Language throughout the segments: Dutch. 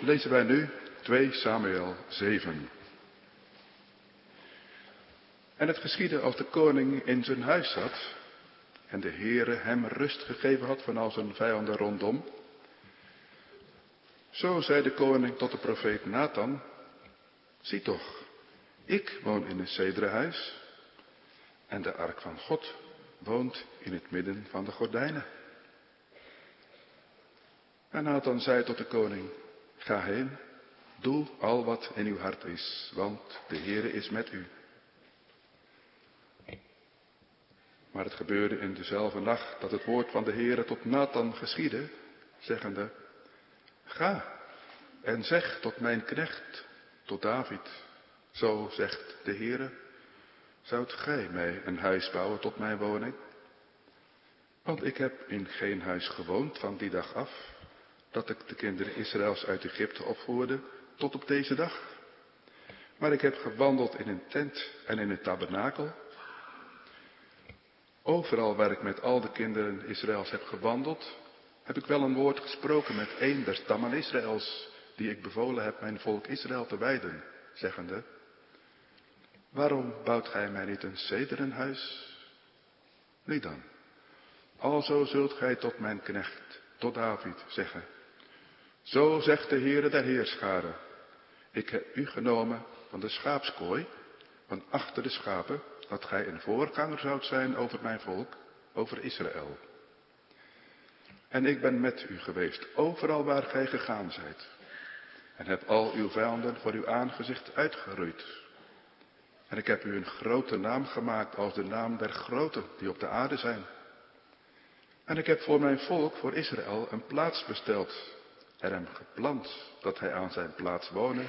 lezen wij nu 2 Samuel 7. En het geschiedde als de koning in zijn huis zat en de Heere hem rust gegeven had van al zijn vijanden rondom. Zo zei de koning tot de profeet Nathan, zie toch, ik woon in een cederen huis en de ark van God woont in het midden van de gordijnen. En Nathan zei tot de koning, ga heen, doe al wat in uw hart is, want de Heere is met u. Maar het gebeurde in dezelfde nacht dat het woord van de Heere tot Nathan geschiedde, zeggende, ga en zeg tot mijn knecht, tot David, zo zegt de Heere, zoudt gij mij een huis bouwen tot mijn woning? Want ik heb in geen huis gewoond van die dag af, dat ik de kinderen Israëls uit Egypte opvoerde, tot op deze dag. Maar ik heb gewandeld in een tent en in een tabernakel. Overal waar ik met al de kinderen Israëls heb gewandeld, heb ik wel een woord gesproken met een der stammen Israëls, die ik bevolen heb mijn volk Israël te wijden, zeggende, waarom bouwt gij mij niet een zederenhuis? Nu dan, alzo zult gij tot mijn knecht, tot David, zeggen, zo zegt de Heere der Heerscharen, ik heb u genomen van de schaapskooi, van achter de schapen, dat gij een voorganger zoudt zijn over mijn volk, over Israël. En ik ben met u geweest, overal waar gij gegaan zijt, en heb al uw vijanden voor uw aangezicht uitgeroeid. En ik heb u een grote naam gemaakt als de naam der groten die op de aarde zijn. En ik heb voor mijn volk, voor Israël, een plaats besteld en hem geplant dat hij aan zijn plaats wonen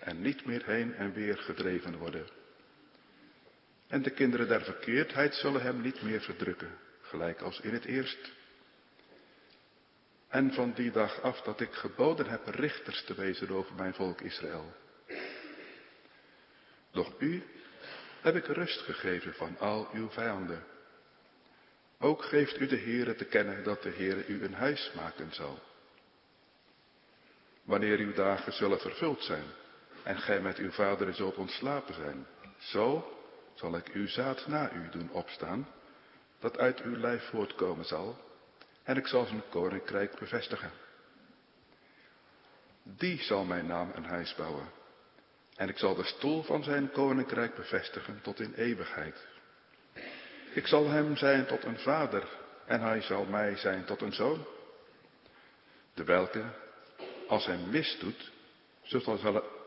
en niet meer heen en weer gedreven worden. En de kinderen der verkeerdheid zullen hem niet meer verdrukken, gelijk als in het eerst. En van die dag af dat ik geboden heb richters te wezen over mijn volk Israël. Doch u heb ik rust gegeven van al uw vijanden. Ook geeft u de Heere te kennen dat de Heere u een huis maken zal. Wanneer uw dagen zullen vervuld zijn en gij met uw vaderen zult ontslapen zijn, zo zal ik uw zaad na u doen opstaan, dat uit uw lijf voortkomen zal, en ik zal zijn koninkrijk bevestigen. Die zal mijn naam een huis bouwen, en ik zal de stoel van zijn koninkrijk bevestigen tot in eeuwigheid. Ik zal hem zijn tot een vader, en hij zal mij zijn tot een zoon. De welke, als hij misdoet,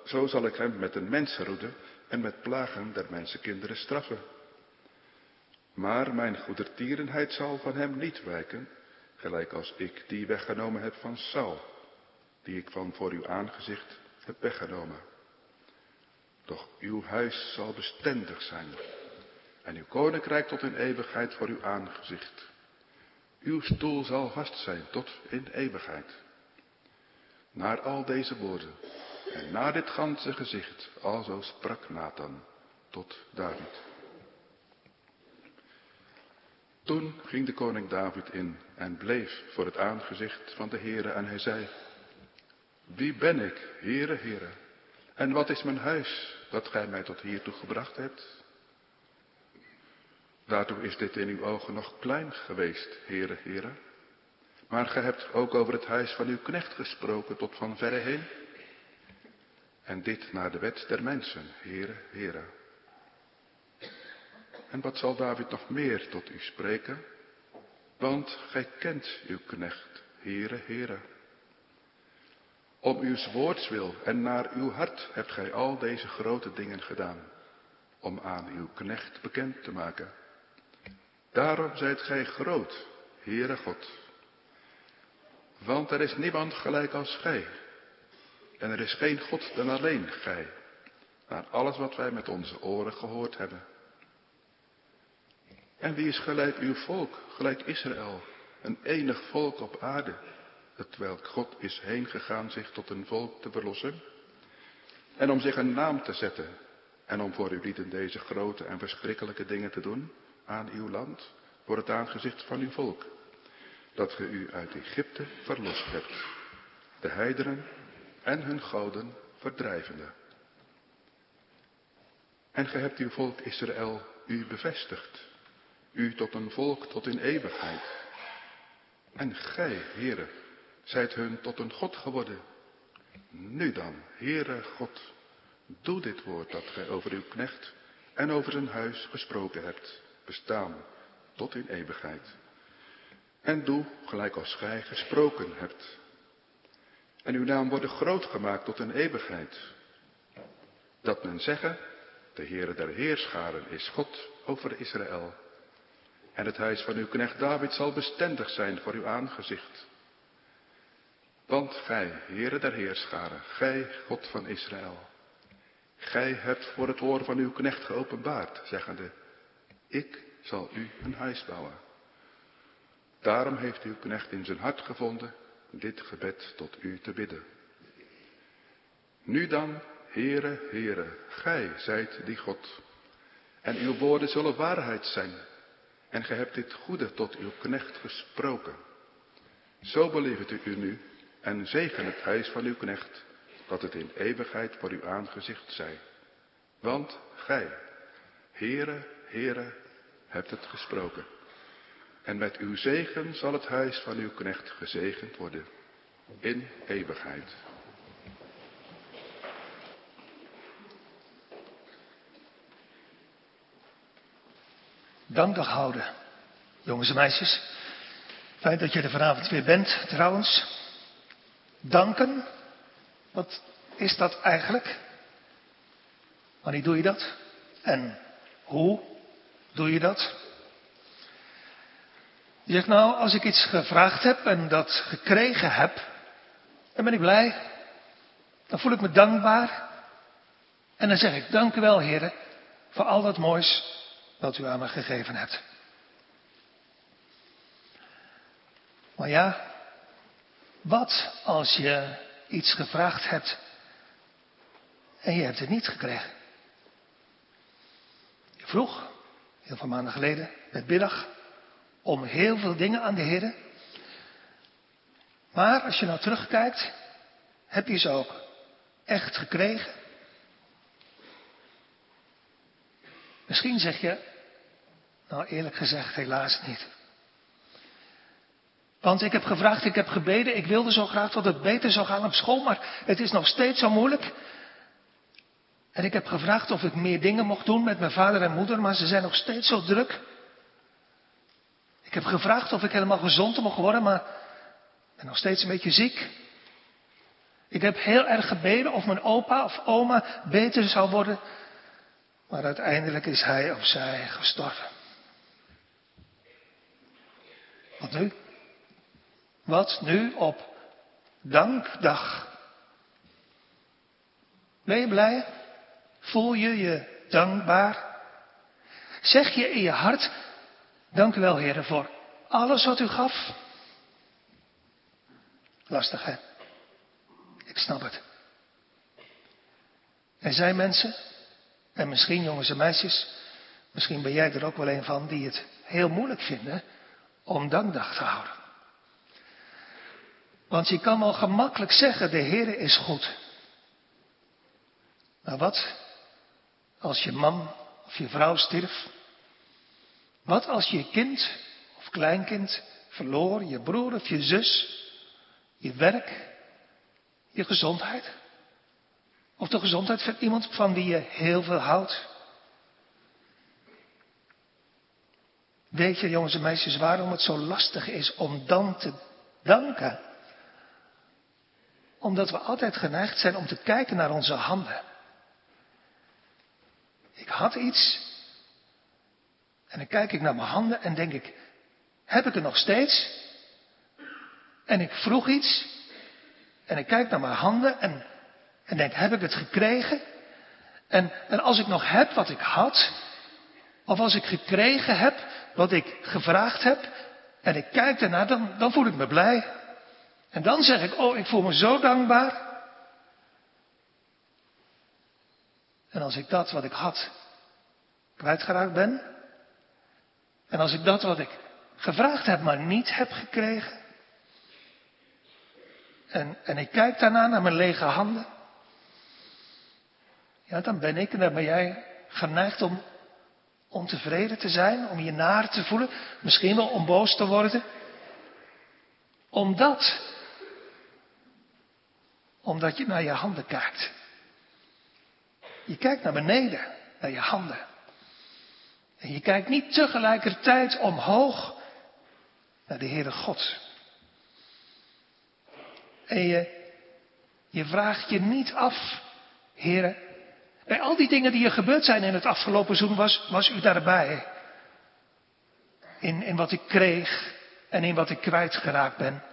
zo zal, ik hem met een mensenroede en met plagen der mensenkinderen straffen. Maar mijn goedertierenheid zal van hem niet wijken, gelijk als ik die weggenomen heb van Saul, die ik van voor uw aangezicht heb weggenomen. Doch uw huis zal bestendig zijn, en uw koninkrijk tot in eeuwigheid voor uw aangezicht. Uw stoel zal vast zijn tot in eeuwigheid. Naar al deze woorden en na dit ganse gezicht, alzo sprak Nathan tot David. Toen ging de koning David in en bleef voor het aangezicht van de Heere en hij zei, Wie ben ik, Heere, Heere, en wat is mijn huis dat gij mij tot hiertoe gebracht hebt? Daartoe is dit in uw ogen nog klein geweest, Heere, Heere. Maar gij hebt ook over het huis van uw knecht gesproken tot van verre heen. En dit naar de wet der mensen, Heere, Heere. En wat zal David nog meer tot u spreken? Want gij kent uw knecht, Heere, Heere. Om uw woords wil en naar uw hart hebt gij al deze grote dingen gedaan, om aan uw knecht bekend te maken. Daarom zijt gij groot, Heere God. Want er is niemand gelijk als gij. En er is geen God dan alleen gij. Naar alles wat wij met onze oren gehoord hebben. En wie is gelijk uw volk, gelijk Israël, een enig volk op aarde, terwijl God is heen gegaan zich tot een volk te verlossen, en om zich een naam te zetten, en om voor uw lieden deze grote en verschrikkelijke dingen te doen aan uw land, voor het aangezicht van uw volk, dat ge u uit Egypte verlost hebt, de heidenen en hun goden verdrijvende. En ge hebt uw volk Israël u bevestigd, u tot een volk tot in eeuwigheid. En gij, Heere, zijt hun tot een God geworden. Nu dan, Heere God, doe dit woord dat gij over uw knecht en over zijn huis gesproken hebt, bestaan tot in eeuwigheid. En doe gelijk als gij gesproken hebt. En uw naam worden groot gemaakt tot een eeuwigheid. Dat men zeggen, de Heere der Heerscharen is God over Israël. En het huis van uw knecht David zal bestendig zijn voor uw aangezicht. Want gij, Heere der Heerscharen, gij, God van Israël, gij hebt voor het oor van uw knecht geopenbaard, zeggende, ik zal u een huis bouwen. Daarom heeft uw knecht in zijn hart gevonden dit gebed tot u te bidden. Nu dan, Heere, Heere, gij zijt die God. En uw woorden zullen waarheid zijn. En gij hebt dit goede tot uw knecht gesproken. Zo beleeft u u nu en zegen het huis van uw knecht, dat het in eeuwigheid voor uw aangezicht zij. Want gij, Heere, Heere, hebt het gesproken. En met uw zegen zal het huis van uw knecht gezegend worden in eeuwigheid. Dankdag houden, jongens en meisjes. Fijn dat je er vanavond weer bent, trouwens. Danken, wat is dat eigenlijk? Wanneer doe je dat? En hoe doe je dat? Je zegt nou, als ik iets gevraagd heb en dat gekregen heb, dan ben ik blij. Dan voel ik me dankbaar. En dan zeg ik, dank u wel, heren, voor al dat moois wat u aan me gegeven hebt. Maar ja, wat als je iets gevraagd hebt en je hebt het niet gekregen? Je vroeg, heel veel maanden geleden, met middag, om heel veel dingen aan de Heer. Maar als je nou terugkijkt, heb je ze ook echt gekregen? Misschien zeg je, nou eerlijk gezegd, helaas niet. Want ik heb gevraagd, ik heb gebeden, ik wilde zo graag dat het beter zou gaan op school, maar het is nog steeds zo moeilijk. En ik heb gevraagd of ik meer dingen mocht doen met mijn vader en moeder, maar ze zijn nog steeds zo druk. Ik heb gevraagd of ik helemaal gezond mocht worden, maar ben nog steeds een beetje ziek. Ik heb heel erg gebeden of mijn opa of oma beter zou worden, maar uiteindelijk is hij of zij gestorven. Wat nu? Wat nu op dankdag? Ben je blij? Voel je je dankbaar? Zeg je in je hart, dank u wel heren voor alles wat u gaf? Lastig hè? Ik snap het. Er zijn mensen, en misschien jongens en meisjes, misschien ben jij er ook wel een van, die het heel moeilijk vinden om dankdag te houden. Want je kan wel gemakkelijk zeggen, de Heer is goed. Maar wat als je man of je vrouw stierf? Wat als je kind of kleinkind verloor, je broer of je zus, je werk, je gezondheid? Of de gezondheid van iemand van wie je heel veel houdt? Weet je, jongens en meisjes, waarom het zo lastig is om dan te danken? Omdat we altijd geneigd zijn om te kijken naar onze handen. Ik had iets. En dan kijk ik naar mijn handen en denk ik, heb ik het nog steeds? En ik vroeg iets. En ik kijk naar mijn handen en, en denk, heb ik het gekregen? En, en als ik nog heb wat ik had, of als ik gekregen heb wat ik gevraagd heb, en ik kijk ernaar, dan, dan voel ik me blij. En dan zeg ik, oh, ik voel me zo dankbaar. En als ik dat wat ik had kwijtgeraakt ben, en als ik dat wat ik gevraagd heb, maar niet heb gekregen, en, en ik kijk daarna naar mijn lege handen, ja, dan ben ik en dan ben jij geneigd om ontevreden te zijn, om je naar te voelen, misschien wel om boos te worden. Omdat, omdat je naar je handen kijkt. Je kijkt naar beneden, naar je handen. En je kijkt niet tegelijkertijd omhoog naar de Heere God. En je, je vraagt je niet af, Heere, bij al die dingen die er gebeurd zijn in het afgelopen seizoen, was, was u daarbij. In, in wat ik kreeg en in wat ik kwijtgeraakt ben.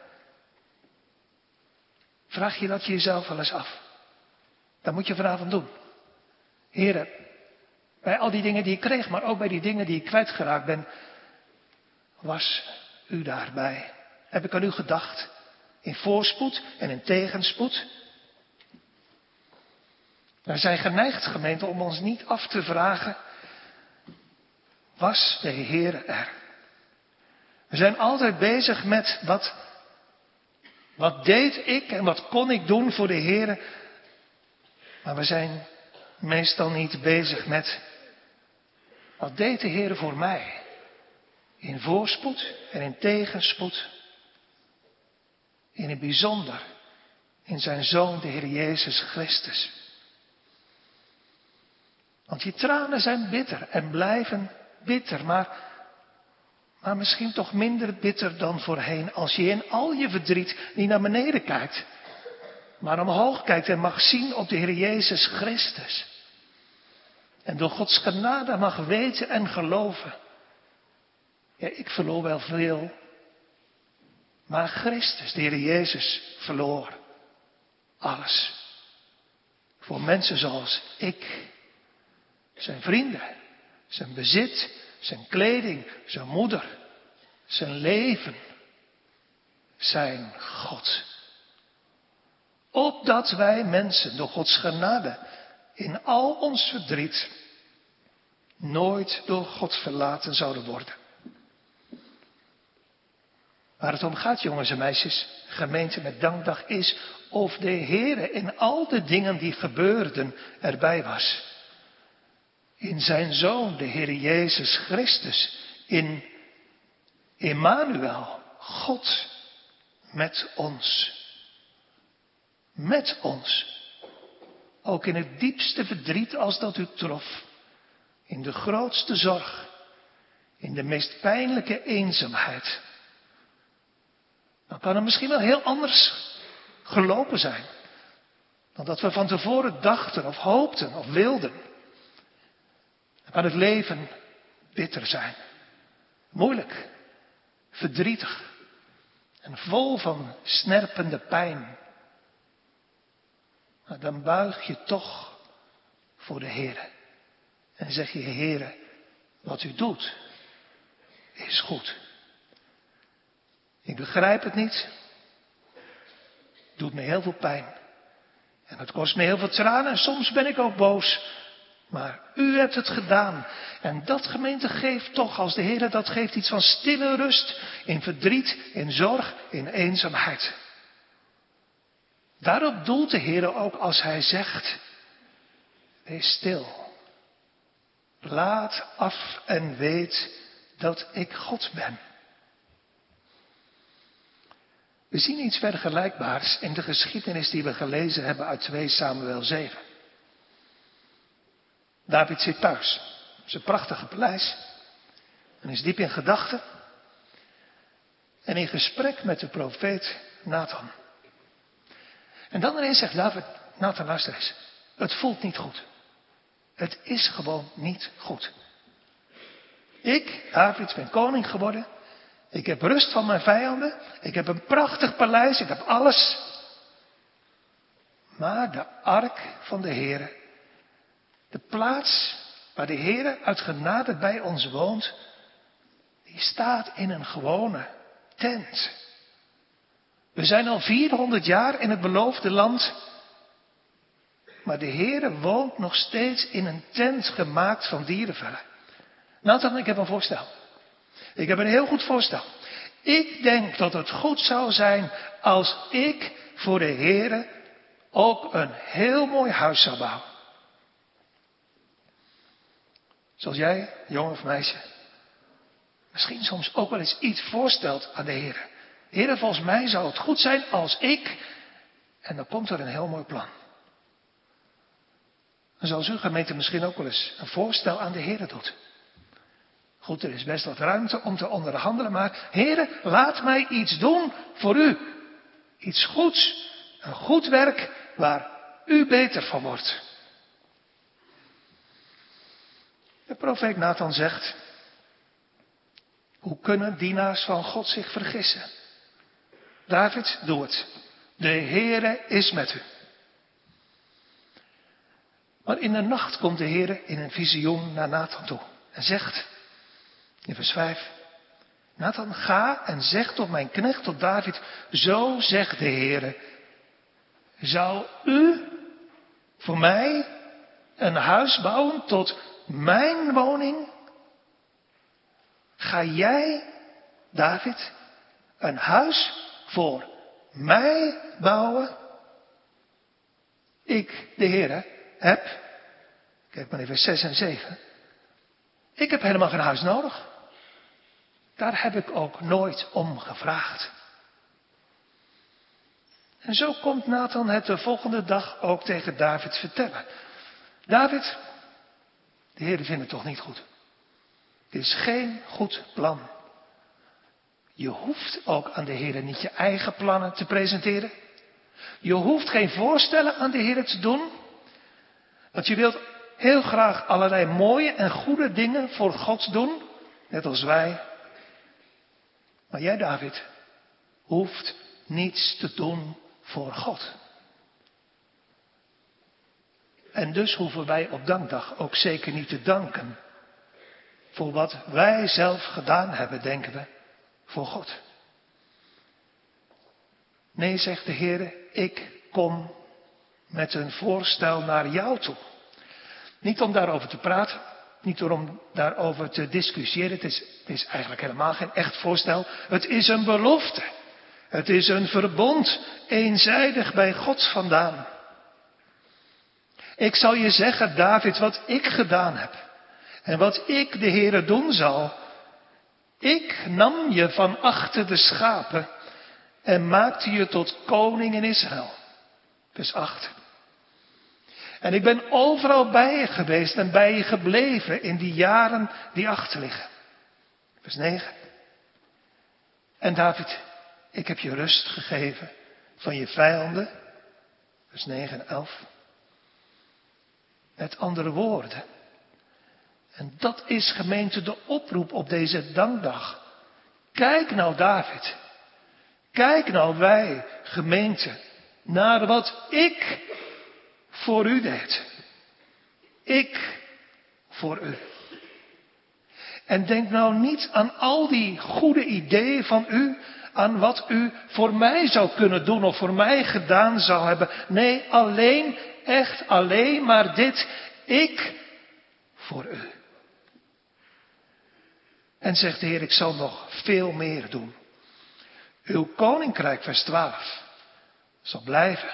Vraag je dat jezelf wel eens af. Dat moet je vanavond doen. Heren, bij al die dingen die ik kreeg, maar ook bij die dingen die ik kwijtgeraakt ben, was u daarbij. Heb ik aan u gedacht? In voorspoed en in tegenspoed? Wij zijn geneigd, gemeente, om ons niet af te vragen, was de Heer er? We zijn altijd bezig met wat, wat deed ik en wat kon ik doen voor de Heer, maar we zijn meestal niet bezig met wat deed de Heer voor mij? In voorspoed en in tegenspoed. In het bijzonder in zijn Zoon, de Heer Jezus Christus. Want je tranen zijn bitter en blijven bitter, maar, maar misschien toch minder bitter dan voorheen als je in al je verdriet niet naar beneden kijkt, maar omhoog kijkt en mag zien op de Heer Jezus Christus. En door Gods genade mag weten en geloven. Ja, ik verloor wel veel. Maar Christus, de Heer Jezus, verloor alles. Voor mensen zoals ik. Zijn vrienden, zijn bezit, zijn kleding, zijn moeder, zijn leven, zijn God. Opdat wij mensen door Gods genade in al ons verdriet nooit door God verlaten zouden worden. Waar het om gaat, jongens en meisjes, gemeente met dankdag, is of de Heere in al de dingen die gebeurden erbij was. In zijn Zoon, de Heer Jezus Christus, in Emmanuel, God met ons. Met ons. Ook in het diepste verdriet als dat u trof. In de grootste zorg. In de meest pijnlijke eenzaamheid. Dan kan het misschien wel heel anders gelopen zijn. Dan dat we van tevoren dachten of hoopten of wilden. Dan kan het leven bitter zijn. Moeilijk. Verdrietig. En vol van snerpende pijn. Maar dan buig je toch voor de Heer. En zeg je, Heer, wat u doet is goed. Ik begrijp het niet. Het doet me heel veel pijn. En het kost me heel veel tranen en soms ben ik ook boos. Maar u hebt het gedaan. En dat gemeente geeft toch, als de Heer dat geeft, iets van stille rust in verdriet, in zorg, in eenzaamheid. Daarop doelt de Heer ook als hij zegt, wees stil. Laat af en weet dat ik God ben. We zien iets vergelijkbaars in de geschiedenis die we gelezen hebben uit 2 Samuel 7. David zit thuis, zijn prachtige paleis, en is diep in gedachten en in gesprek met de profeet Nathan. En dan ineens zegt David, Nathan luister eens, het voelt niet goed. Het is gewoon niet goed. Ik, David, ben koning geworden. Ik heb rust van mijn vijanden. Ik heb een prachtig paleis. Ik heb alles. Maar de ark van de Heer, de plaats waar de Heer uit genade bij ons woont, die staat in een gewone tent. We zijn al 400 jaar in het beloofde land. Maar de Heere woont nog steeds in een tent gemaakt van dierenvellen. Nathan, ik heb een voorstel. Ik heb een heel goed voorstel. Ik denk dat het goed zou zijn als ik voor de Heere ook een heel mooi huis zou bouwen. Zoals jij, jongen of meisje, misschien soms ook wel eens iets voorstelt aan de Heer. Heer, volgens mij zou het goed zijn als ik. En dan komt er een heel mooi plan. Dan zal zo'n gemeente misschien ook wel eens een voorstel aan de Heer doet. Goed, er is best wat ruimte om te onderhandelen, maar Heer, laat mij iets doen voor u. Iets goeds, een goed werk waar u beter van wordt. De profeet Nathan zegt, hoe kunnen dienaars van God zich vergissen? David, doe het. De Heere is met u. Maar in de nacht komt de Heere in een visioen naar Nathan toe en zegt in vers 5, Nathan, ga en zeg tot mijn knecht, tot David, zo zegt de Heere, zou u voor mij een huis bouwen tot mijn woning? Ga jij, David, een huis voor mij bouwen? Ik, de Heer, heb, kijk maar even 6 en 7, ik heb helemaal geen huis nodig. Daar heb ik ook nooit om gevraagd. En zo komt Nathan het de volgende dag ook tegen David vertellen. David, de Heer vindt het toch niet goed. Het is geen goed plan. Je hoeft ook aan de Heer niet je eigen plannen te presenteren. Je hoeft geen voorstellen aan de Heer te doen. Want je wilt heel graag allerlei mooie en goede dingen voor God doen, net als wij. Maar jij, David, hoeft niets te doen voor God. En dus hoeven wij op dankdag ook zeker niet te danken voor wat wij zelf gedaan hebben, denken we, voor God. Nee, zegt de Heer, ik kom met een voorstel naar jou toe. Niet om daarover te praten, niet om daarover te discussiëren. Het is, het is eigenlijk helemaal geen echt voorstel. Het is een belofte. Het is een verbond, eenzijdig bij God vandaan. Ik zal je zeggen, David, wat ik gedaan heb. En wat ik, de Heere, doen zal. Ik nam je van achter de schapen en maakte je tot koning in Israël. Vers 8. En ik ben overal bij je geweest en bij je gebleven in die jaren die achter liggen. Vers 9. En David, ik heb je rust gegeven van je vijanden. Vers 9 en 11. Met andere woorden. En dat is gemeente de oproep op deze dankdag. Kijk nou David. Kijk nou wij, gemeente, naar wat ik voor u deed. Ik voor u. En denk nou niet aan al die goede ideeën van u, aan wat u voor mij zou kunnen doen of voor mij gedaan zou hebben. Nee, alleen, echt alleen maar dit. Ik voor u. En zegt de Heer, ik zal nog veel meer doen. Uw koninkrijk, vers 12, zal blijven.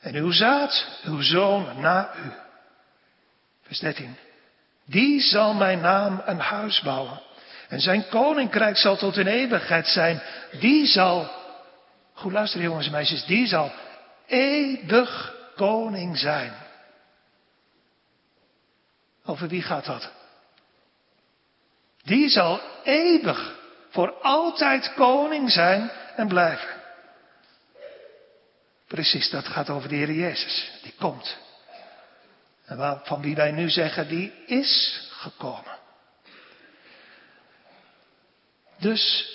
En uw zaad, uw zoon na u. Vers 13. Die zal mijn naam een huis bouwen. En zijn koninkrijk zal tot in eeuwigheid zijn. Die zal, goed luisteren jongens en meisjes, die zal eeuwig koning zijn. Over wie gaat dat? Die zal eeuwig voor altijd koning zijn en blijven. Precies, dat gaat over de Heer Jezus. Die komt. En van wie wij nu zeggen, die is gekomen. Dus,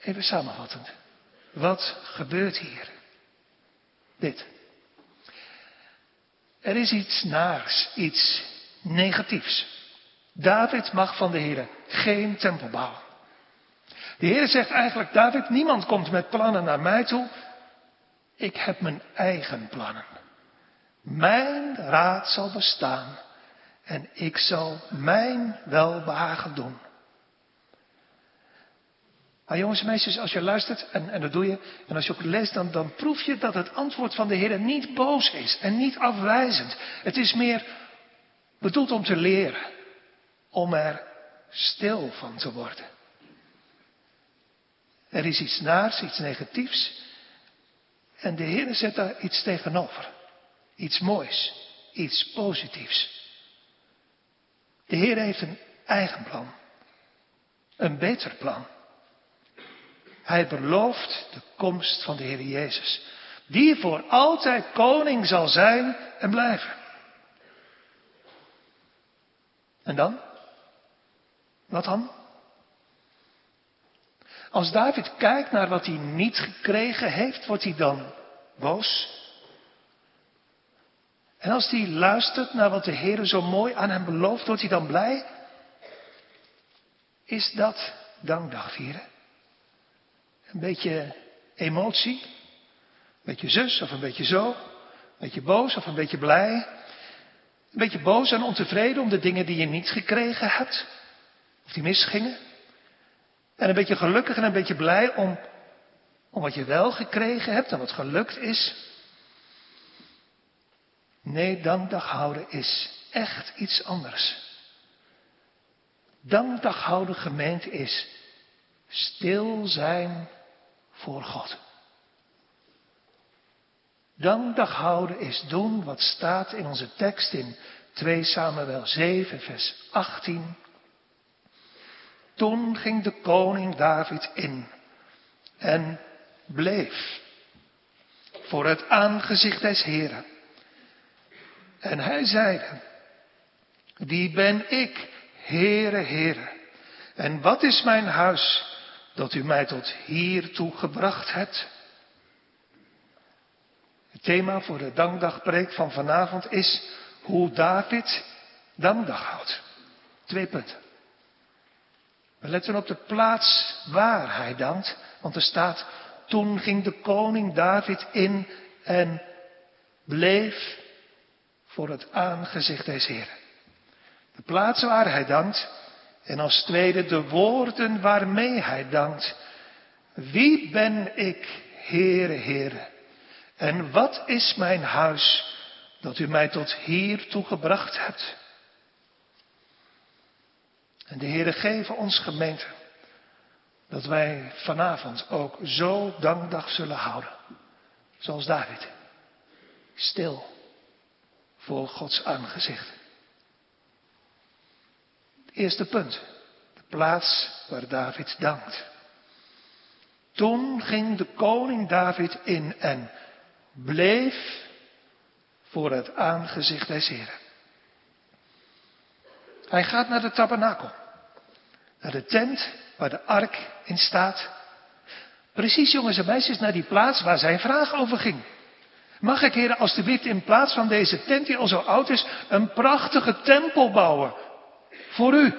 even samenvattend. Wat gebeurt hier? Dit. Er is iets naars, iets negatiefs. David mag van de Heer geen tempel bouwen. De Heer zegt eigenlijk, David, niemand komt met plannen naar mij toe. Ik heb mijn eigen plannen. Mijn raad zal bestaan en ik zal mijn welbehagen doen. Maar jongens en meisjes, als je luistert, en, en dat doe je, en als je ook leest, dan, dan proef je dat het antwoord van de Heer niet boos is en niet afwijzend. Het is meer bedoeld om te leren, om er stil van te worden. Er is iets naars, iets negatiefs, en de Heer zet daar iets tegenover. Iets moois, iets positiefs. De Heer heeft een eigen plan. Een beter plan. Hij belooft de komst van de Heer Jezus. Die voor altijd koning zal zijn en blijven. En dan? Wat dan? Als David kijkt naar wat hij niet gekregen heeft, wordt hij dan boos? En als hij luistert naar wat de Heer zo mooi aan hem belooft, wordt hij dan blij? Is dat dankdag vieren? Een beetje emotie? Een beetje zus of een beetje zo? Een beetje boos of een beetje blij? Een beetje boos en ontevreden om de dingen die je niet gekregen hebt? Of die misgingen? En een beetje gelukkig en een beetje blij om, om wat je wel gekregen hebt en wat gelukt is? Nee, dankdag houden is echt iets anders. Dankdag houden gemeente is stil zijn voor God. Dankdag houden is doen wat staat in onze tekst in 2 Samuel 7 vers 18. Toen ging de koning David in en bleef voor het aangezicht des Heren. En hij zeide, wie ben ik, Heere, Heere? En wat is mijn huis dat u mij tot hiertoe gebracht hebt? Het thema voor de dankdagpreek van vanavond is hoe David dankdag houdt. Twee punten. We letten op de plaats waar hij dankt, want er staat, toen ging de koning David in en bleef voor het aangezicht des Heren. De plaats waar hij dankt en als tweede de woorden waarmee hij dankt. Wie ben ik, Heere, Heere? En wat is mijn huis dat u mij tot hiertoe gebracht hebt? En de Heere geven ons gemeente dat wij vanavond ook zo dankdag zullen houden. Zoals David. Stil voor Gods aangezicht. Het eerste punt. De plaats waar David dankt. Toen ging de koning David in en bleef voor het aangezicht des Heren. Hij gaat naar de tabernakel. Naar de tent waar de ark in staat. Precies jongens en meisjes naar die plaats waar zijn vraag over ging. Mag ik, heren, alstublieft in plaats van deze tent die al zo oud is, een prachtige tempel bouwen? Voor u.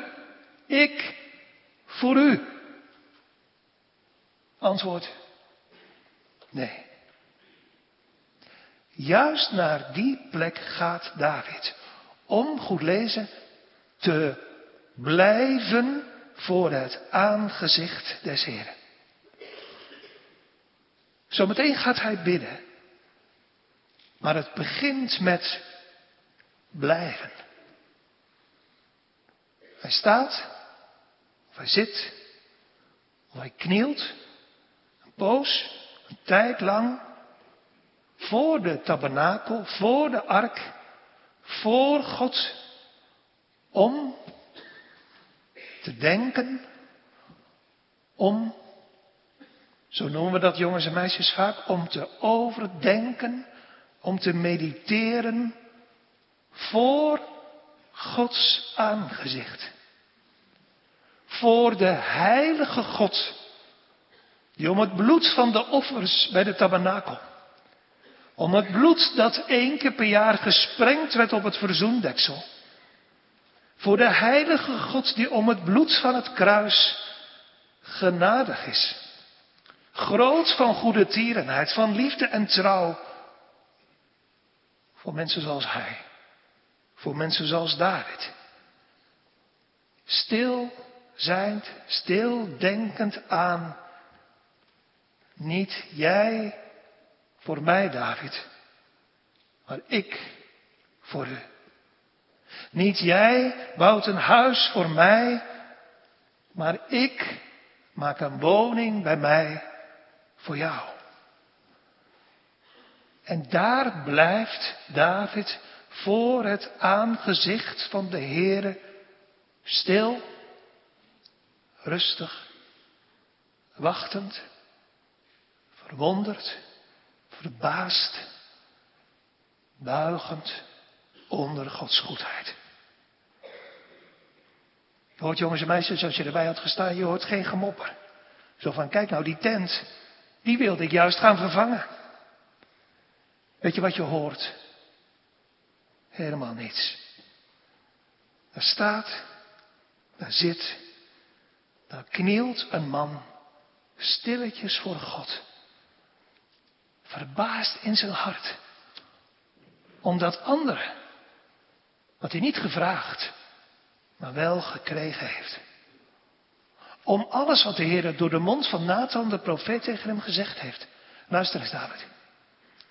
Ik voor u. Antwoord. Nee. Juist naar die plek gaat David. Om, goed lezen, te blijven voor het aangezicht des Heren. Zometeen gaat hij bidden. Maar het begint met blijven. Hij staat, of hij zit, of hij knielt, een poos, een tijd lang, voor de tabernakel, voor de ark, voor God, om te denken, om, zo noemen we dat jongens en meisjes vaak, om te overdenken om te mediteren voor Gods aangezicht. Voor de heilige God, die om het bloed van de offers bij de tabernakel, om het bloed dat één keer per jaar gesprengd werd op het verzoendeksel, voor de heilige God die om het bloed van het kruis genadig is, groot van goede tierenheid, van liefde en trouw, voor mensen zoals hij. Voor mensen zoals David. Stil zijnd, stil denkend aan, niet jij voor mij, David, maar ik voor u. Niet jij bouwt een huis voor mij, maar ik maak een woning bij mij voor jou. En daar blijft David voor het aangezicht van de Heere stil, rustig, wachtend, verwonderd, verbaasd, buigend onder Gods goedheid. Je hoort jongens en meisjes, als je erbij had gestaan, je hoort geen gemopper. Zo van, kijk nou, die tent, die wilde ik juist gaan vervangen. Weet je wat je hoort? Helemaal niets. Daar staat, daar zit, daar knielt een man stilletjes voor God. Verbaasd in zijn hart. Omdat anderen, wat hij niet gevraagd, maar wel gekregen heeft. Om alles wat de Heer door de mond van Nathan, de profeet, tegen hem gezegd heeft. Luister eens, David.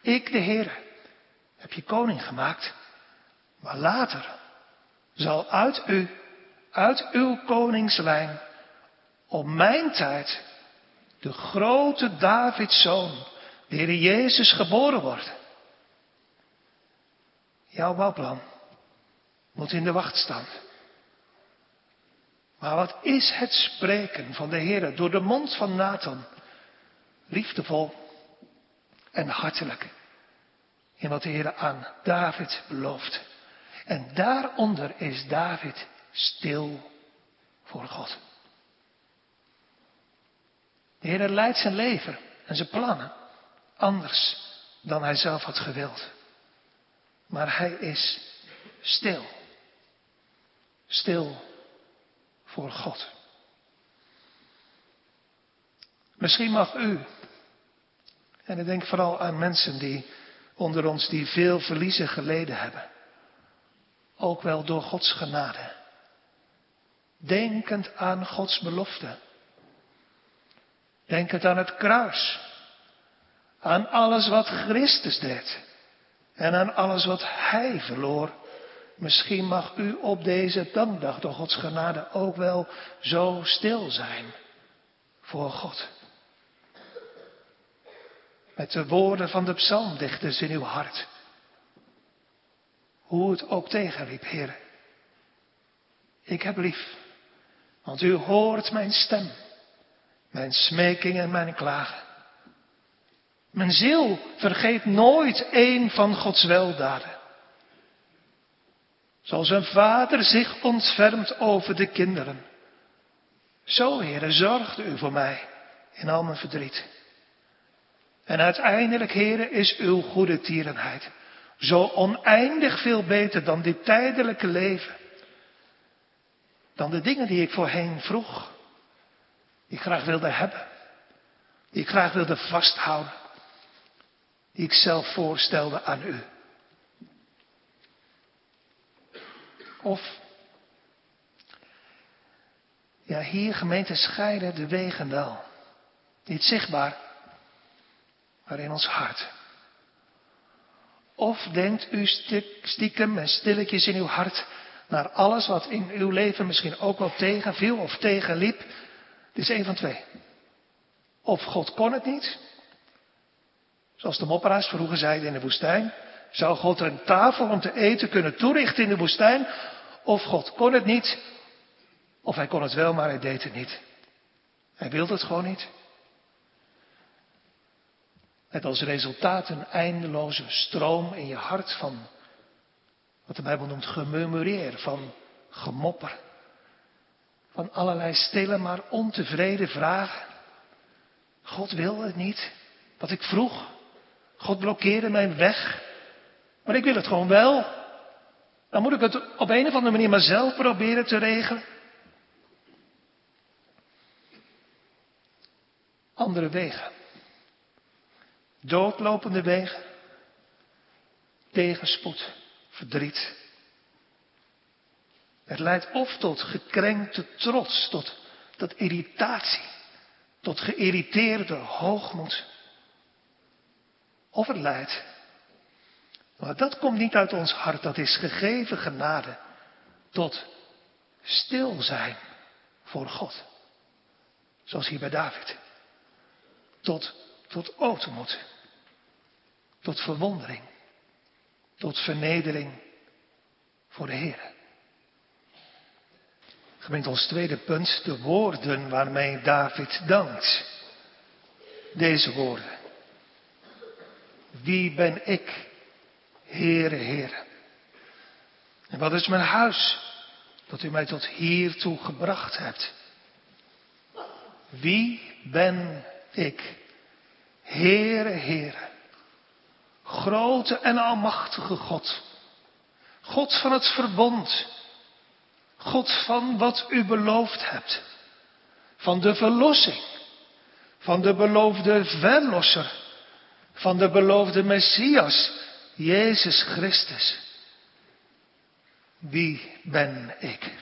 Ik, de Heer, heb je koning gemaakt, maar later zal uit u, uit uw koningslijn, op mijn tijd, de grote Davids zoon, de Heer Jezus, geboren worden. Jouw bouwplan moet in de wacht staan. Maar wat is het spreken van de Heer door de mond van Nathan? Liefdevol en hartelijk. In wat de Heer aan David belooft. En daaronder is David stil voor God. De Heer leidt zijn leven en zijn plannen anders dan hij zelf had gewild. Maar hij is stil. Stil voor God. Misschien mag u, en ik denk vooral aan mensen die onder ons die veel verliezen geleden hebben, ook wel door Gods genade, denkend aan Gods belofte, denkend aan het kruis, aan alles wat Christus deed en aan alles wat Hij verloor Misschien mag u op deze dankdag door Gods genade ook wel zo stil zijn voor God. Met de woorden van de psalmdichters in uw hart. Hoe het ook tegenliep, Heer. Ik heb lief, want u hoort mijn stem, mijn smeking en mijn klagen. Mijn ziel vergeet nooit één van Gods weldaden. Zoals een vader zich ontfermt over de kinderen. Zo, heren, zorgt u voor mij in al mijn verdriet. En uiteindelijk, heren, is uw goede tierenheid zo oneindig veel beter dan dit tijdelijke leven. Dan de dingen die ik voorheen vroeg, die ik graag wilde hebben, die ik graag wilde vasthouden, die ik zelf voorstelde aan u. Of, ja, hier gemeente scheiden de wegen wel. Niet zichtbaar, maar in ons hart. Of denkt u stiekem en stilletjes in uw hart naar alles wat in uw leven misschien ook wel tegenviel of tegenliep. Dit is één van twee. Of God kon het niet. Zoals de mopperaars vroeger zeiden in de woestijn. Zou God een tafel om te eten kunnen toerichten in de woestijn? Of God kon het niet, of hij kon het wel, maar hij deed het niet. Hij wilde het gewoon niet. Met als resultaat een eindeloze stroom in je hart van wat de Bijbel noemt gemurmureer, van gemopper. Van allerlei stille maar ontevreden vragen. God wil het niet, wat ik vroeg. God blokkeerde mijn weg. Maar ik wil het gewoon wel. Dan moet ik het op een of andere manier maar zelf proberen te regelen. Andere wegen. Doodlopende wegen. Tegenspoed, verdriet. Het leidt of tot gekrenkte trots, tot, tot irritatie, tot geïrriteerde hoogmoed. Of het leidt, maar dat komt niet uit ons hart, dat is gegeven genade, tot stil zijn voor God. Zoals hier bij David. Tot, tot ootmoed. Tot verwondering. Tot vernedering voor de Heer. Gemeente ons tweede punt, de woorden waarmee David dankt. Deze woorden. Wie ben ik, Heere, Heere? En wat is mijn huis dat u mij tot hiertoe gebracht hebt? Wie ben ik, Heere, Heere? Grote en almachtige God. God van het verbond. God van wat u beloofd hebt. Van de verlossing. Van de beloofde verlosser. Van de beloofde Messias, Jezus Christus. Wie ben ik?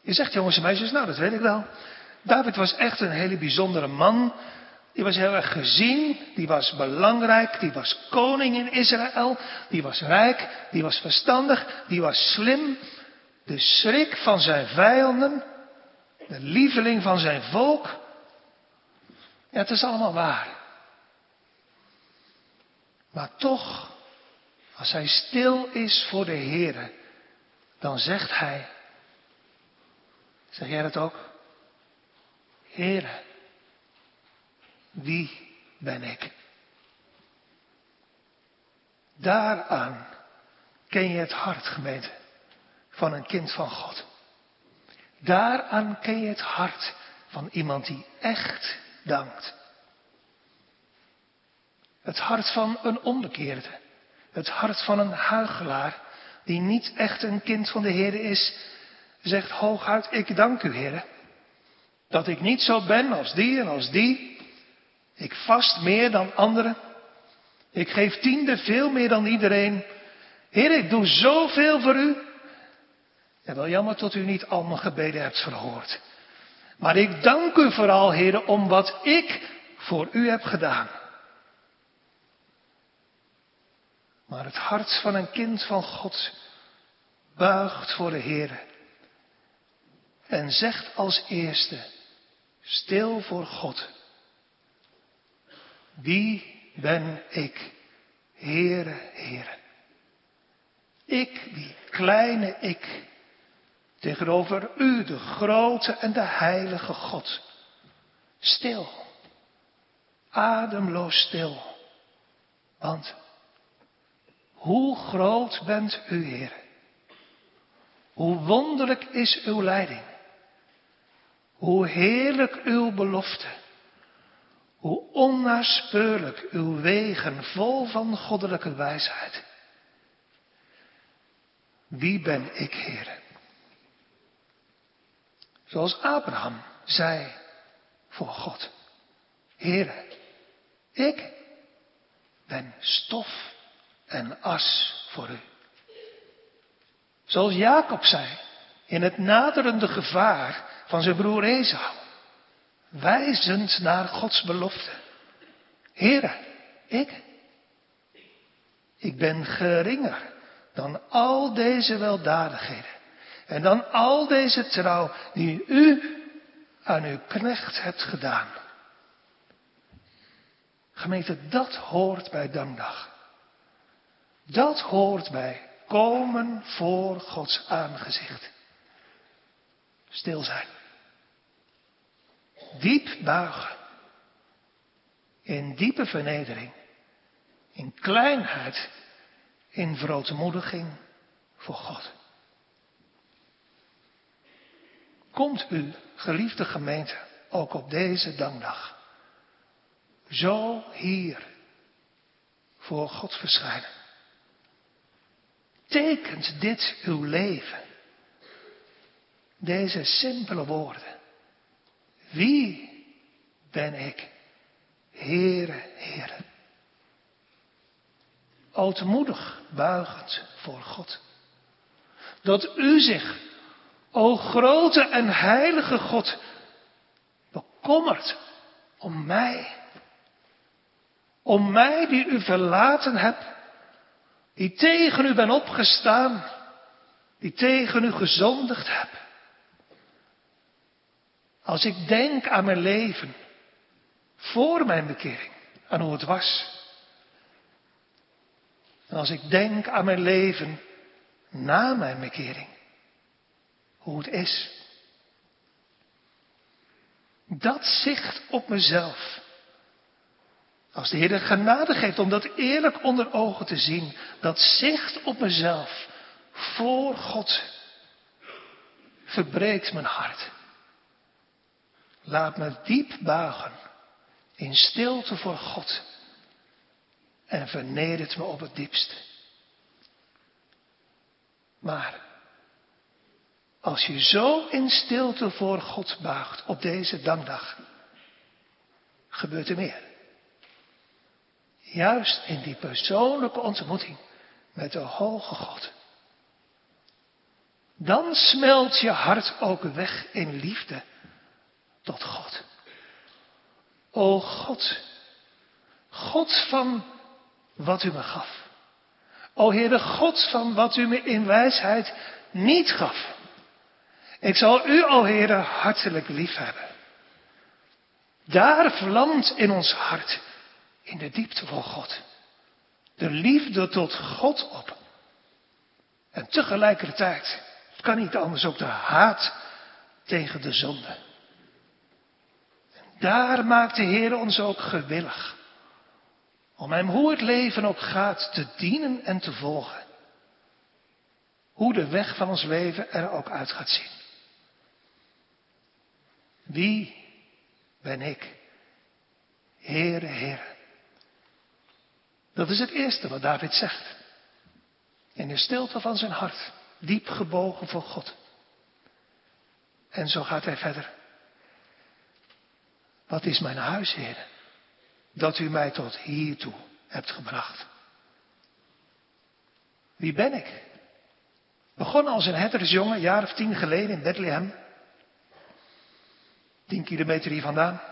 Je zegt jongens en meisjes, nou dat weet ik wel. David was echt een hele bijzondere man. Die was heel erg gezien, die was belangrijk, die was koning in Israël, die was rijk, die was verstandig, die was slim. De schrik van zijn vijanden, de lieveling van zijn volk. Ja, het is allemaal waar. Maar toch, als hij stil is voor de Heer, dan zegt hij, zeg jij dat ook? Heere, wie ben ik? Daaraan ken je het hart, gemeente, van een kind van God. Daaraan ken je het hart van iemand die echt dankt. Het hart van een onbekeerde. Het hart van een huigelaar die niet echt een kind van de Heer is, zegt hooguit, ik dank u Heer. Dat ik niet zo ben als die en als die. Ik vast meer dan anderen. Ik geef tiende veel meer dan iedereen. Heer, ik doe zoveel voor u. En wel jammer dat u niet al mijn gebeden hebt verhoord. Maar ik dank u vooral, Heer, om wat ik voor u heb gedaan. Maar het hart van een kind van God buigt voor de Heer. En zegt als eerste, stil voor God. Wie ben ik, Heere, Heere? Ik, die kleine ik, tegenover u, de grote en de heilige God. Stil, ademloos stil. Want hoe groot bent u, Heer? Hoe wonderlijk is uw leiding? Hoe heerlijk uw belofte? Hoe onnaspeurlijk uw wegen vol van goddelijke wijsheid. Wie ben ik, Heer? Zoals Abraham zei voor God. Heere, ik ben stof en as voor u. Zoals Jacob zei in het naderende gevaar van zijn broer Esau wijzend naar Gods belofte. Heere, ik, ik ben geringer dan al deze weldadigheden en dan al deze trouw die u aan uw knecht hebt gedaan. Gemeente, dat hoort bij dankdag. Dat hoort bij komen voor Gods aangezicht. Stil zijn diep buigen. In diepe vernedering. In kleinheid. In verootmoediging voor God. Komt u, geliefde gemeente, ook op deze dankdag. Zo hier voor God verschijnen. Tekent dit uw leven? Deze simpele woorden. Wie ben ik? Heere, Heere. Ootmoedig buigend voor God. Dat u zich, o grote en heilige God, bekommert om mij. Om mij die u verlaten heb, die tegen u ben opgestaan, die tegen u gezondigd heb. Als ik denk aan mijn leven voor mijn bekering, aan hoe het was. En als ik denk aan mijn leven na mijn bekering, hoe het is. Dat zicht op mezelf. Als de Heer de genade geeft om dat eerlijk onder ogen te zien, dat zicht op mezelf voor God verbreekt mijn hart. Laat me diep buigen in stilte voor God en vernedert me op het diepst. Maar als je zo in stilte voor God buigt op deze dankdag, gebeurt er meer. Juist in die persoonlijke ontmoeting met de hoge God. Dan smelt je hart ook weg in liefde tot God. O God, God van wat u me gaf. O Heere God van wat u me in wijsheid niet gaf. Ik zal u, o Heere, hartelijk lief hebben. Daar vlamt in ons hart, in de diepte van God, de liefde tot God op. En tegelijkertijd, het kan niet anders, ook de haat tegen de zonde. En daar maakt de Heer ons ook gewillig. Om hem hoe het leven ook gaat te dienen en te volgen. Hoe de weg van ons leven er ook uit gaat zien. Wie ben ik? Heere, Heere. Dat is het eerste wat David zegt. In de stilte van zijn hart, diep gebogen voor God. En zo gaat hij verder. Wat is mijn huis, Heer? Dat u mij tot hiertoe hebt gebracht. Wie ben ik? Begon als een herdersjongen, een jaar of tien geleden in Bethlehem. Tien kilometer hier vandaan.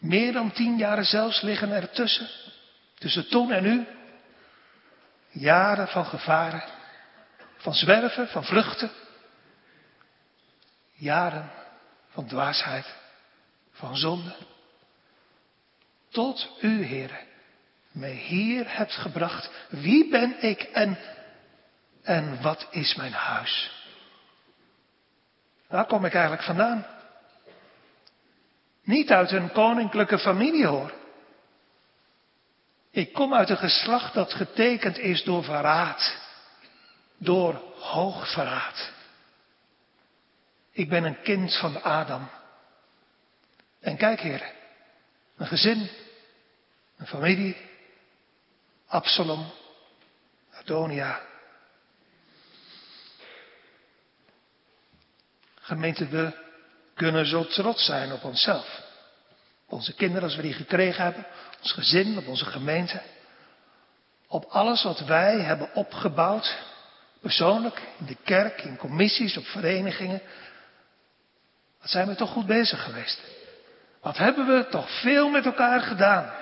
Meer dan tien jaren zelfs liggen er tussen. Tussen toen en nu. Jaren van gevaren. Van zwerven, van vluchten. Jaren van dwaasheid. Van zonde. Tot u, Heer, mij hier hebt gebracht. Wie ben ik en, en wat is mijn huis? Waar kom ik eigenlijk vandaan? Niet uit een koninklijke familie hoor. Ik kom uit een geslacht dat getekend is door verraad. Door hoogverraad. Ik ben een kind van Adam. En kijk heren, een gezin, een familie, Absalom, Adonia, Gemeente, we kunnen zo trots zijn op onszelf. Op onze kinderen als we die gekregen hebben. Ons gezin, op onze gemeente. Op alles wat wij hebben opgebouwd. Persoonlijk, in de kerk, in commissies, op verenigingen. Wat zijn we toch goed bezig geweest. Wat hebben we toch veel met elkaar gedaan.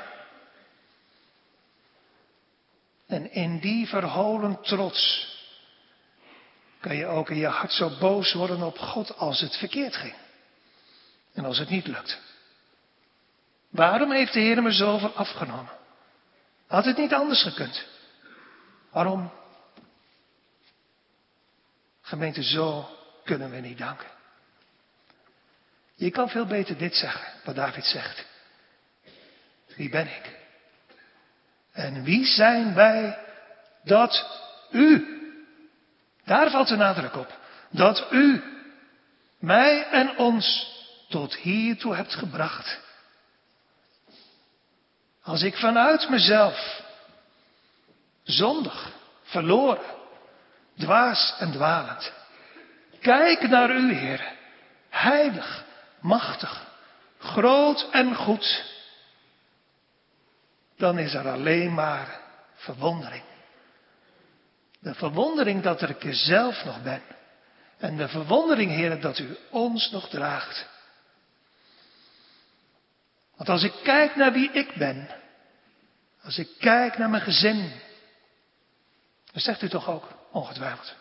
En in die verholen trots kan je ook in je hart zo boos worden op God als het verkeerd ging. En als het niet lukt. Waarom heeft de Heer me zoveel afgenomen? Had het niet anders gekund? Waarom? Gemeente, zo kunnen we niet danken. Je kan veel beter dit zeggen, wat David zegt. Wie ben ik? En wie zijn wij dat u daar valt de nadruk op. Dat u mij en ons tot hiertoe hebt gebracht. Als ik vanuit mezelf zondig, verloren, dwaas en dwalend, kijk naar u, Heer, heilig, machtig, groot en goed, dan is er alleen maar verwondering. De verwondering dat er ik er zelf nog ben. En de verwondering, Heer, dat u ons nog draagt. Want als ik kijk naar wie ik ben, als ik kijk naar mijn gezin, dan zegt u toch ook ongetwijfeld.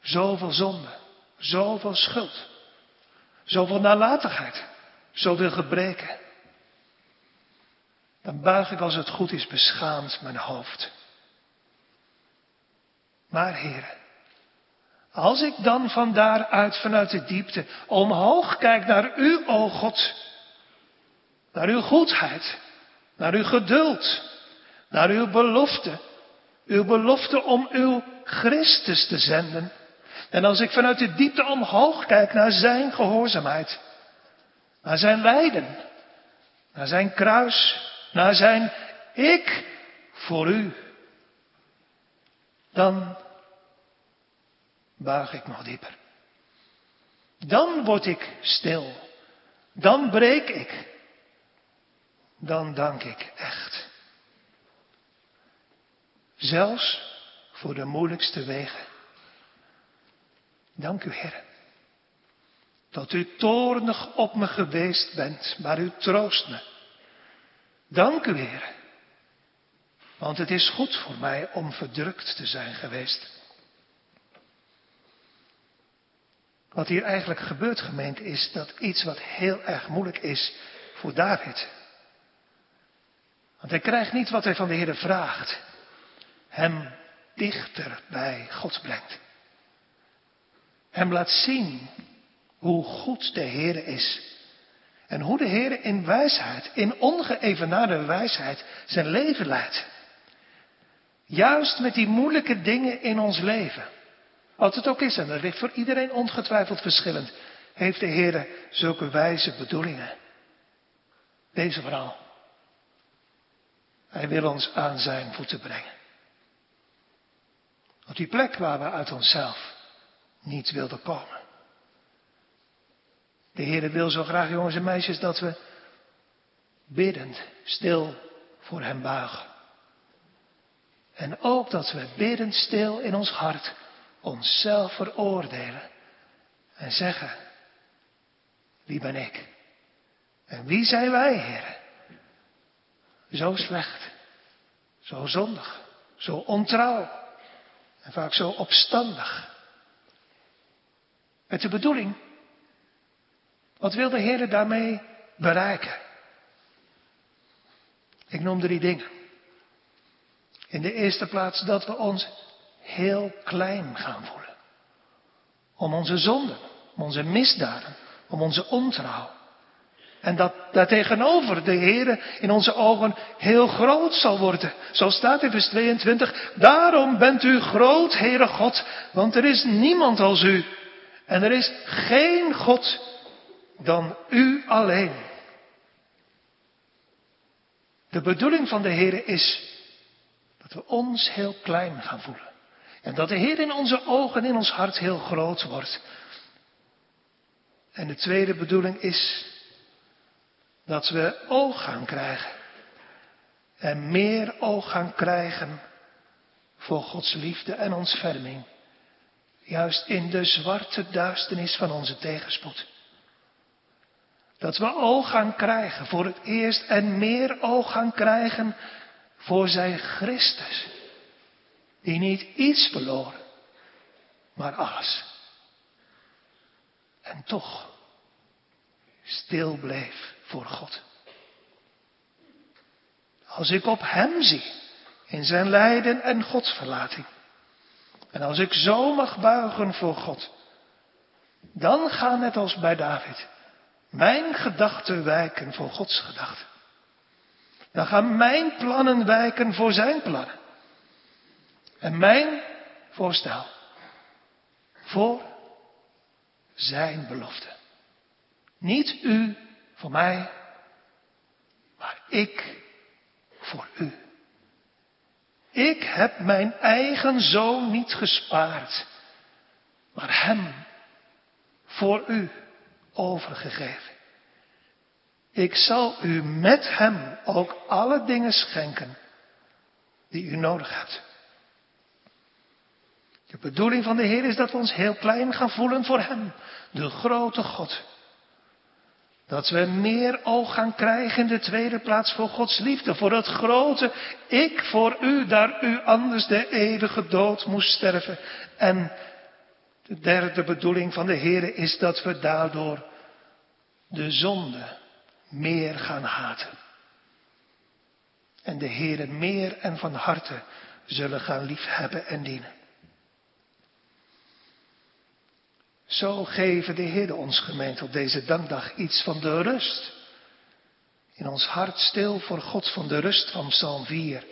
Zoveel zonde, zoveel schuld, zoveel nalatigheid, zoveel gebreken. Dan buig ik als het goed is beschaamd mijn hoofd. Maar heren, als ik dan van daaruit vanuit de diepte omhoog kijk naar u, o God, naar uw goedheid, naar uw geduld, naar uw belofte, uw belofte om uw Christus te zenden. En als ik vanuit de diepte omhoog kijk naar zijn gehoorzaamheid, naar zijn lijden, naar zijn kruis, naar zijn ik voor u, dan buig ik nog dieper. Dan word ik stil. Dan breek ik. Dan dank ik echt. Zelfs voor de moeilijkste wegen. Dank u, Heer. Dat u toornig op me geweest bent, maar u troost me. Dank u, Heer. Want het is goed voor mij om verdrukt te zijn geweest. Wat hier eigenlijk gebeurt, gemeente, is dat iets wat heel erg moeilijk is voor David. Want hij krijgt niet wat hij van de Heer vraagt. Hem dichter bij God brengt. Hem laat zien hoe goed de Heer is. En hoe de Heer in wijsheid, in ongeëvenaarde wijsheid, zijn leven leidt. Juist met die moeilijke dingen in ons leven. Wat het ook is, en dat ligt voor iedereen ongetwijfeld verschillend, heeft de Heer zulke wijze bedoelingen. Deze vooral. Hij wil ons aan zijn voeten brengen. Op die plek waar we uit onszelf niet wilden komen. De Heer wil zo graag, jongens en meisjes, dat we biddend, stil voor Hem buigen. En ook dat we biddend, stil in ons hart onszelf veroordelen en zeggen, wie ben ik? En wie zijn wij, heren? Zo slecht, zo zondig, zo ontrouw en vaak zo opstandig. Met de bedoeling, wat wil de Heer daarmee bereiken? Ik noem drie dingen. In de eerste plaats dat we ons heel klein gaan voelen. Om onze zonden, om onze misdaden, om onze ontrouw. En dat daartegenover de Heer in onze ogen heel groot zal worden. Zo staat in vers 22. Daarom bent u groot, Heere God, want er is niemand als u. En er is geen God dan u alleen. De bedoeling van de Heer is dat we ons heel klein gaan voelen. En dat de Heer in onze ogen, in ons hart heel groot wordt. En de tweede bedoeling is dat we oog gaan krijgen. En meer oog gaan krijgen voor Gods liefde en ontferming. Juist in de zwarte duisternis van onze tegenspoed. Dat we oog gaan krijgen voor het eerst en meer oog gaan krijgen voor zijn Christus. Die niet iets verloor, maar alles. En toch stil bleef voor God. Als ik op Hem zie, in zijn lijden en godsverlating, en als ik zo mag buigen voor God, dan gaan net als bij David mijn gedachten wijken voor Gods gedachten. Dan gaan mijn plannen wijken voor zijn plannen. En mijn voorstel voor zijn belofte. Niet u voor mij, maar ik voor u. Ik heb mijn eigen zoon niet gespaard, maar hem voor u overgegeven. Ik zal u met hem ook alle dingen schenken die u nodig hebt. De bedoeling van de Heer is dat we ons heel klein gaan voelen voor Hem, de grote God. Dat we meer oog gaan krijgen in de tweede plaats voor Gods liefde, voor het grote ik voor u, daar u anders de eeuwige dood moest sterven. En de derde bedoeling van de Heer is dat we daardoor de zonde meer gaan haten. En de Heere meer en van harte zullen gaan liefhebben en dienen. Zo geven de Heer ons gemeente op deze dankdag iets van de rust. In ons hart stil voor God van de rust van Psalm 4.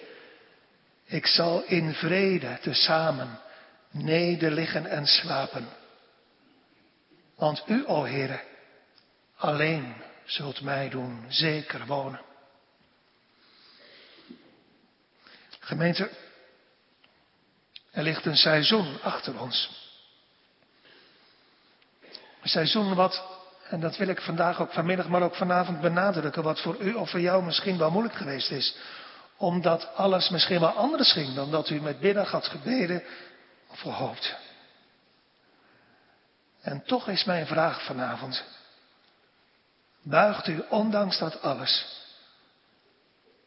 Ik zal in vrede tezamen nederliggen en slapen. Want u, o Heere, alleen zult mij doen zeker wonen. Gemeente, er ligt een seizoen achter ons. Een seizoen wat, en dat wil ik vandaag ook vanmiddag, maar ook vanavond benadrukken, wat voor u of voor jou misschien wel moeilijk geweest is. Omdat alles misschien wel anders ging dan dat u met bidden had gebeden of gehoopt. En toch is mijn vraag vanavond. Buigt u ondanks dat alles,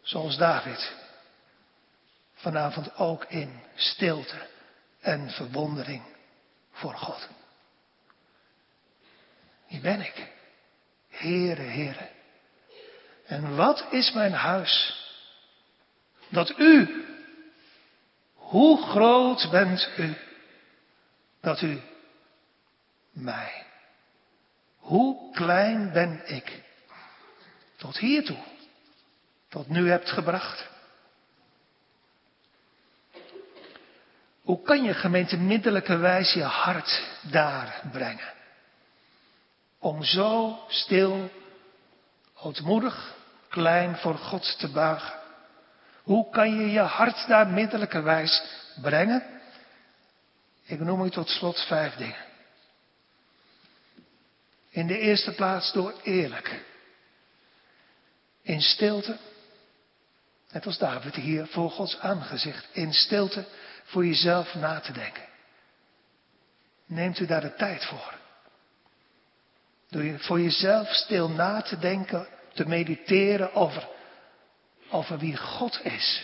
zoals David, vanavond ook in stilte en verwondering voor God. Wie ben ik? Heere, Heere. En wat is mijn huis? Dat u, hoe groot bent u, dat u mij, hoe klein ben ik, tot hiertoe, tot nu hebt gebracht. Hoe kan je gemeente wijze je hart daar brengen? Om zo stil, ootmoedig, klein voor God te buigen. Hoe kan je je hart daar wijs brengen? Ik noem u tot slot vijf dingen. In de eerste plaats door eerlijk. In stilte, net als David hier voor Gods aangezicht, in stilte voor jezelf na te denken. Neemt u daar de tijd voor. Door je voor jezelf stil na te denken, te mediteren over, over wie God is.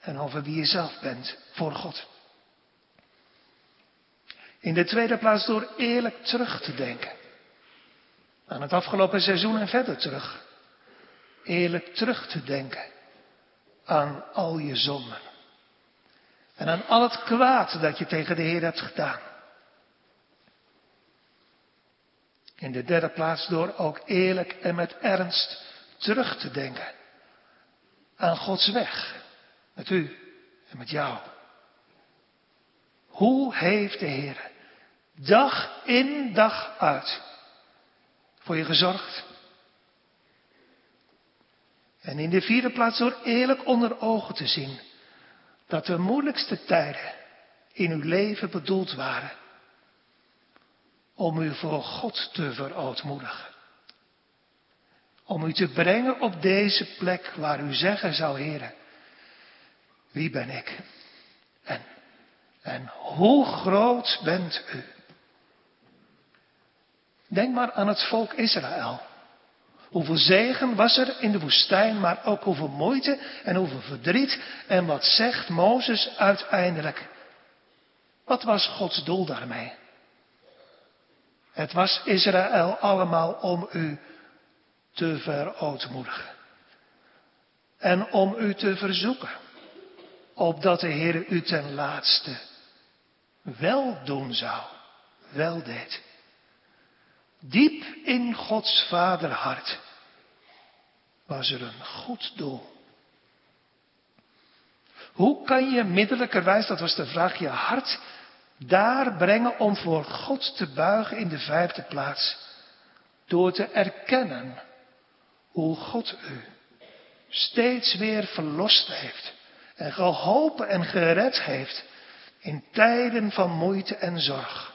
En over wie je zelf bent voor God. In de tweede plaats door eerlijk terug te denken. Aan het afgelopen seizoen en verder terug. Eerlijk terug te denken aan al je zonden. En aan al het kwaad dat je tegen de Heer hebt gedaan. In de derde plaats door ook eerlijk en met ernst terug te denken aan Gods weg. Met u en met jou. Hoe heeft de Heer dag in dag uit voor je gezorgd? En in de vierde plaats door eerlijk onder ogen te zien dat de moeilijkste tijden in uw leven bedoeld waren om u voor God te verootmoedigen. Om u te brengen op deze plek waar u zeggen zou, heren, wie ben ik? En, en hoe groot bent u? Denk maar aan het volk Israël. Hoeveel zegen was er in de woestijn, maar ook hoeveel moeite en hoeveel verdriet. En wat zegt Mozes uiteindelijk? Wat was Gods doel daarmee? Het was Israël allemaal om u te verootmoedigen. En om u te verzoeken. Opdat de Heer u ten laatste wel doen zou. Wel deed. Diep in Gods vaderhart was er een goed doel. Hoe kan je middelijkerwijs, dat was de vraag, je hart daar brengen om voor God te buigen in de vijfde plaats? Door te erkennen hoe God u steeds weer verlost heeft en geholpen en gered heeft in tijden van moeite en zorg.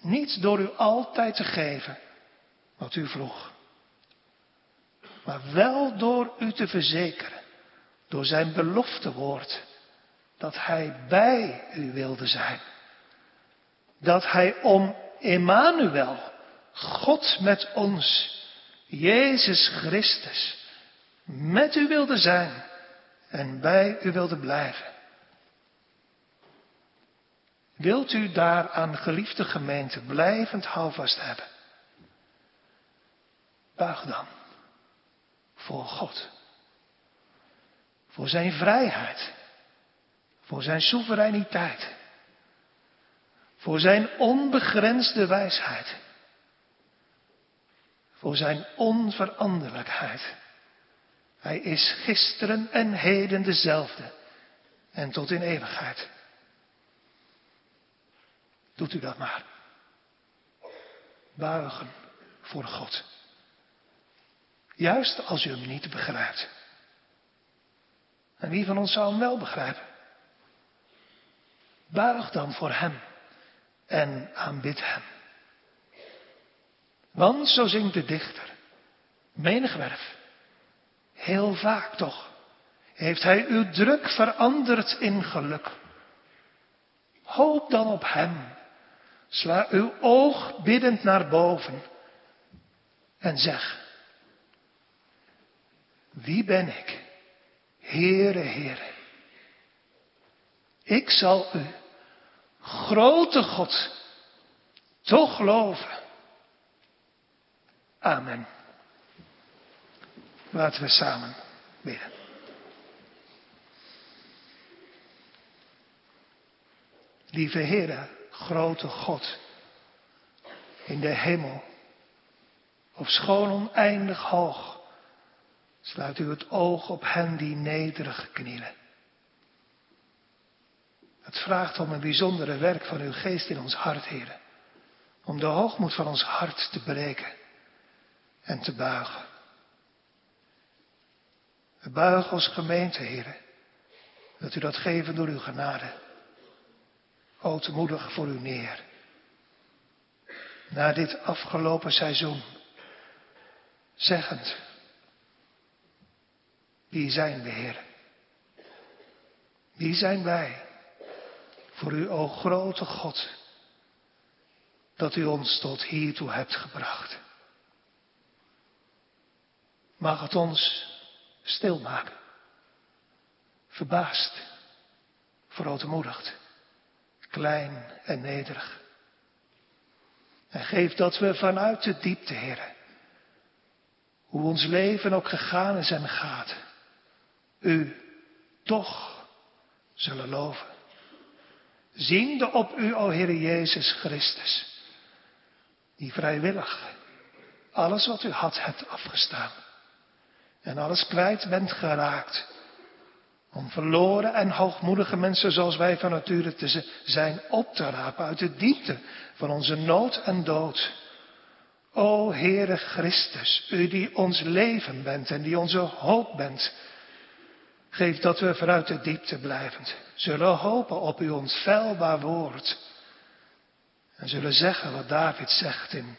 Niet door u altijd te geven wat u vroeg. Maar wel door u te verzekeren. Door zijn beloftewoord. Dat Hij bij u wilde zijn. Dat Hij om Emmanuel, God met ons, Jezus Christus, met u wilde zijn en bij u wilde blijven. Wilt u daar aan geliefde gemeente blijvend houvast hebben? Buig dan voor God. Voor zijn vrijheid. Voor zijn soevereiniteit. Voor zijn onbegrensde wijsheid. Voor zijn onveranderlijkheid. Hij is gisteren en heden dezelfde. En tot in eeuwigheid. Doet u dat maar. Buigen voor God. Juist als u hem niet begrijpt. En wie van ons zou hem wel begrijpen? Buig dan voor hem en aanbid hem. Want, zo zingt de dichter, menig werf, heel vaak toch, heeft hij uw druk veranderd in geluk. Hoop dan op hem, sla uw oog biddend naar boven en zeg, wie ben ik? Heere, Heere. Ik zal u, grote God, toch geloven. Amen. Laten we samen bidden. Lieve Heere, grote God, in de hemel, of schoon oneindig hoog, sluit u het oog op hen die nederig knielen. Het vraagt om een bijzondere werk van uw geest in ons hart, heren. Om de hoogmoed van ons hart te breken en te buigen. We buigen als gemeente, heren. Dat u dat geven door uw genade. O, te voor u neer. Na dit afgelopen seizoen. Zeggend. Wie zijn we, Heer? Wie zijn wij? Voor u, o grote God, dat u ons tot hiertoe hebt gebracht. Mag het ons stilmaken, verbaasd, verootmoedigd, klein en nederig. En geef dat we vanuit de diepte, Heer, hoe ons leven ook gegaan is en gaat, u toch zullen loven ziende op u, o Heer Jezus Christus, die vrijwillig alles wat u had hebt afgestaan en alles kwijt bent geraakt om verloren en hoogmoedige mensen zoals wij van nature te zijn op te rapen uit de diepte van onze nood en dood. O Heere Christus, u die ons leven bent en die onze hoop bent, Geef dat we vanuit de diepte blijvend zullen hopen op uw onfeilbaar woord. En zullen zeggen wat David zegt in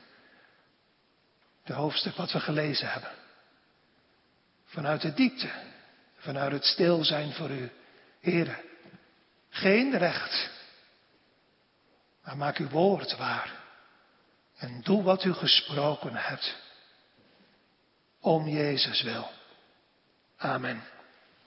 de hoofdstuk wat we gelezen hebben. Vanuit de diepte, vanuit het stil zijn voor u, Heere. Geen recht, maar maak uw woord waar. En doe wat u gesproken hebt. Om Jezus wil. Amen.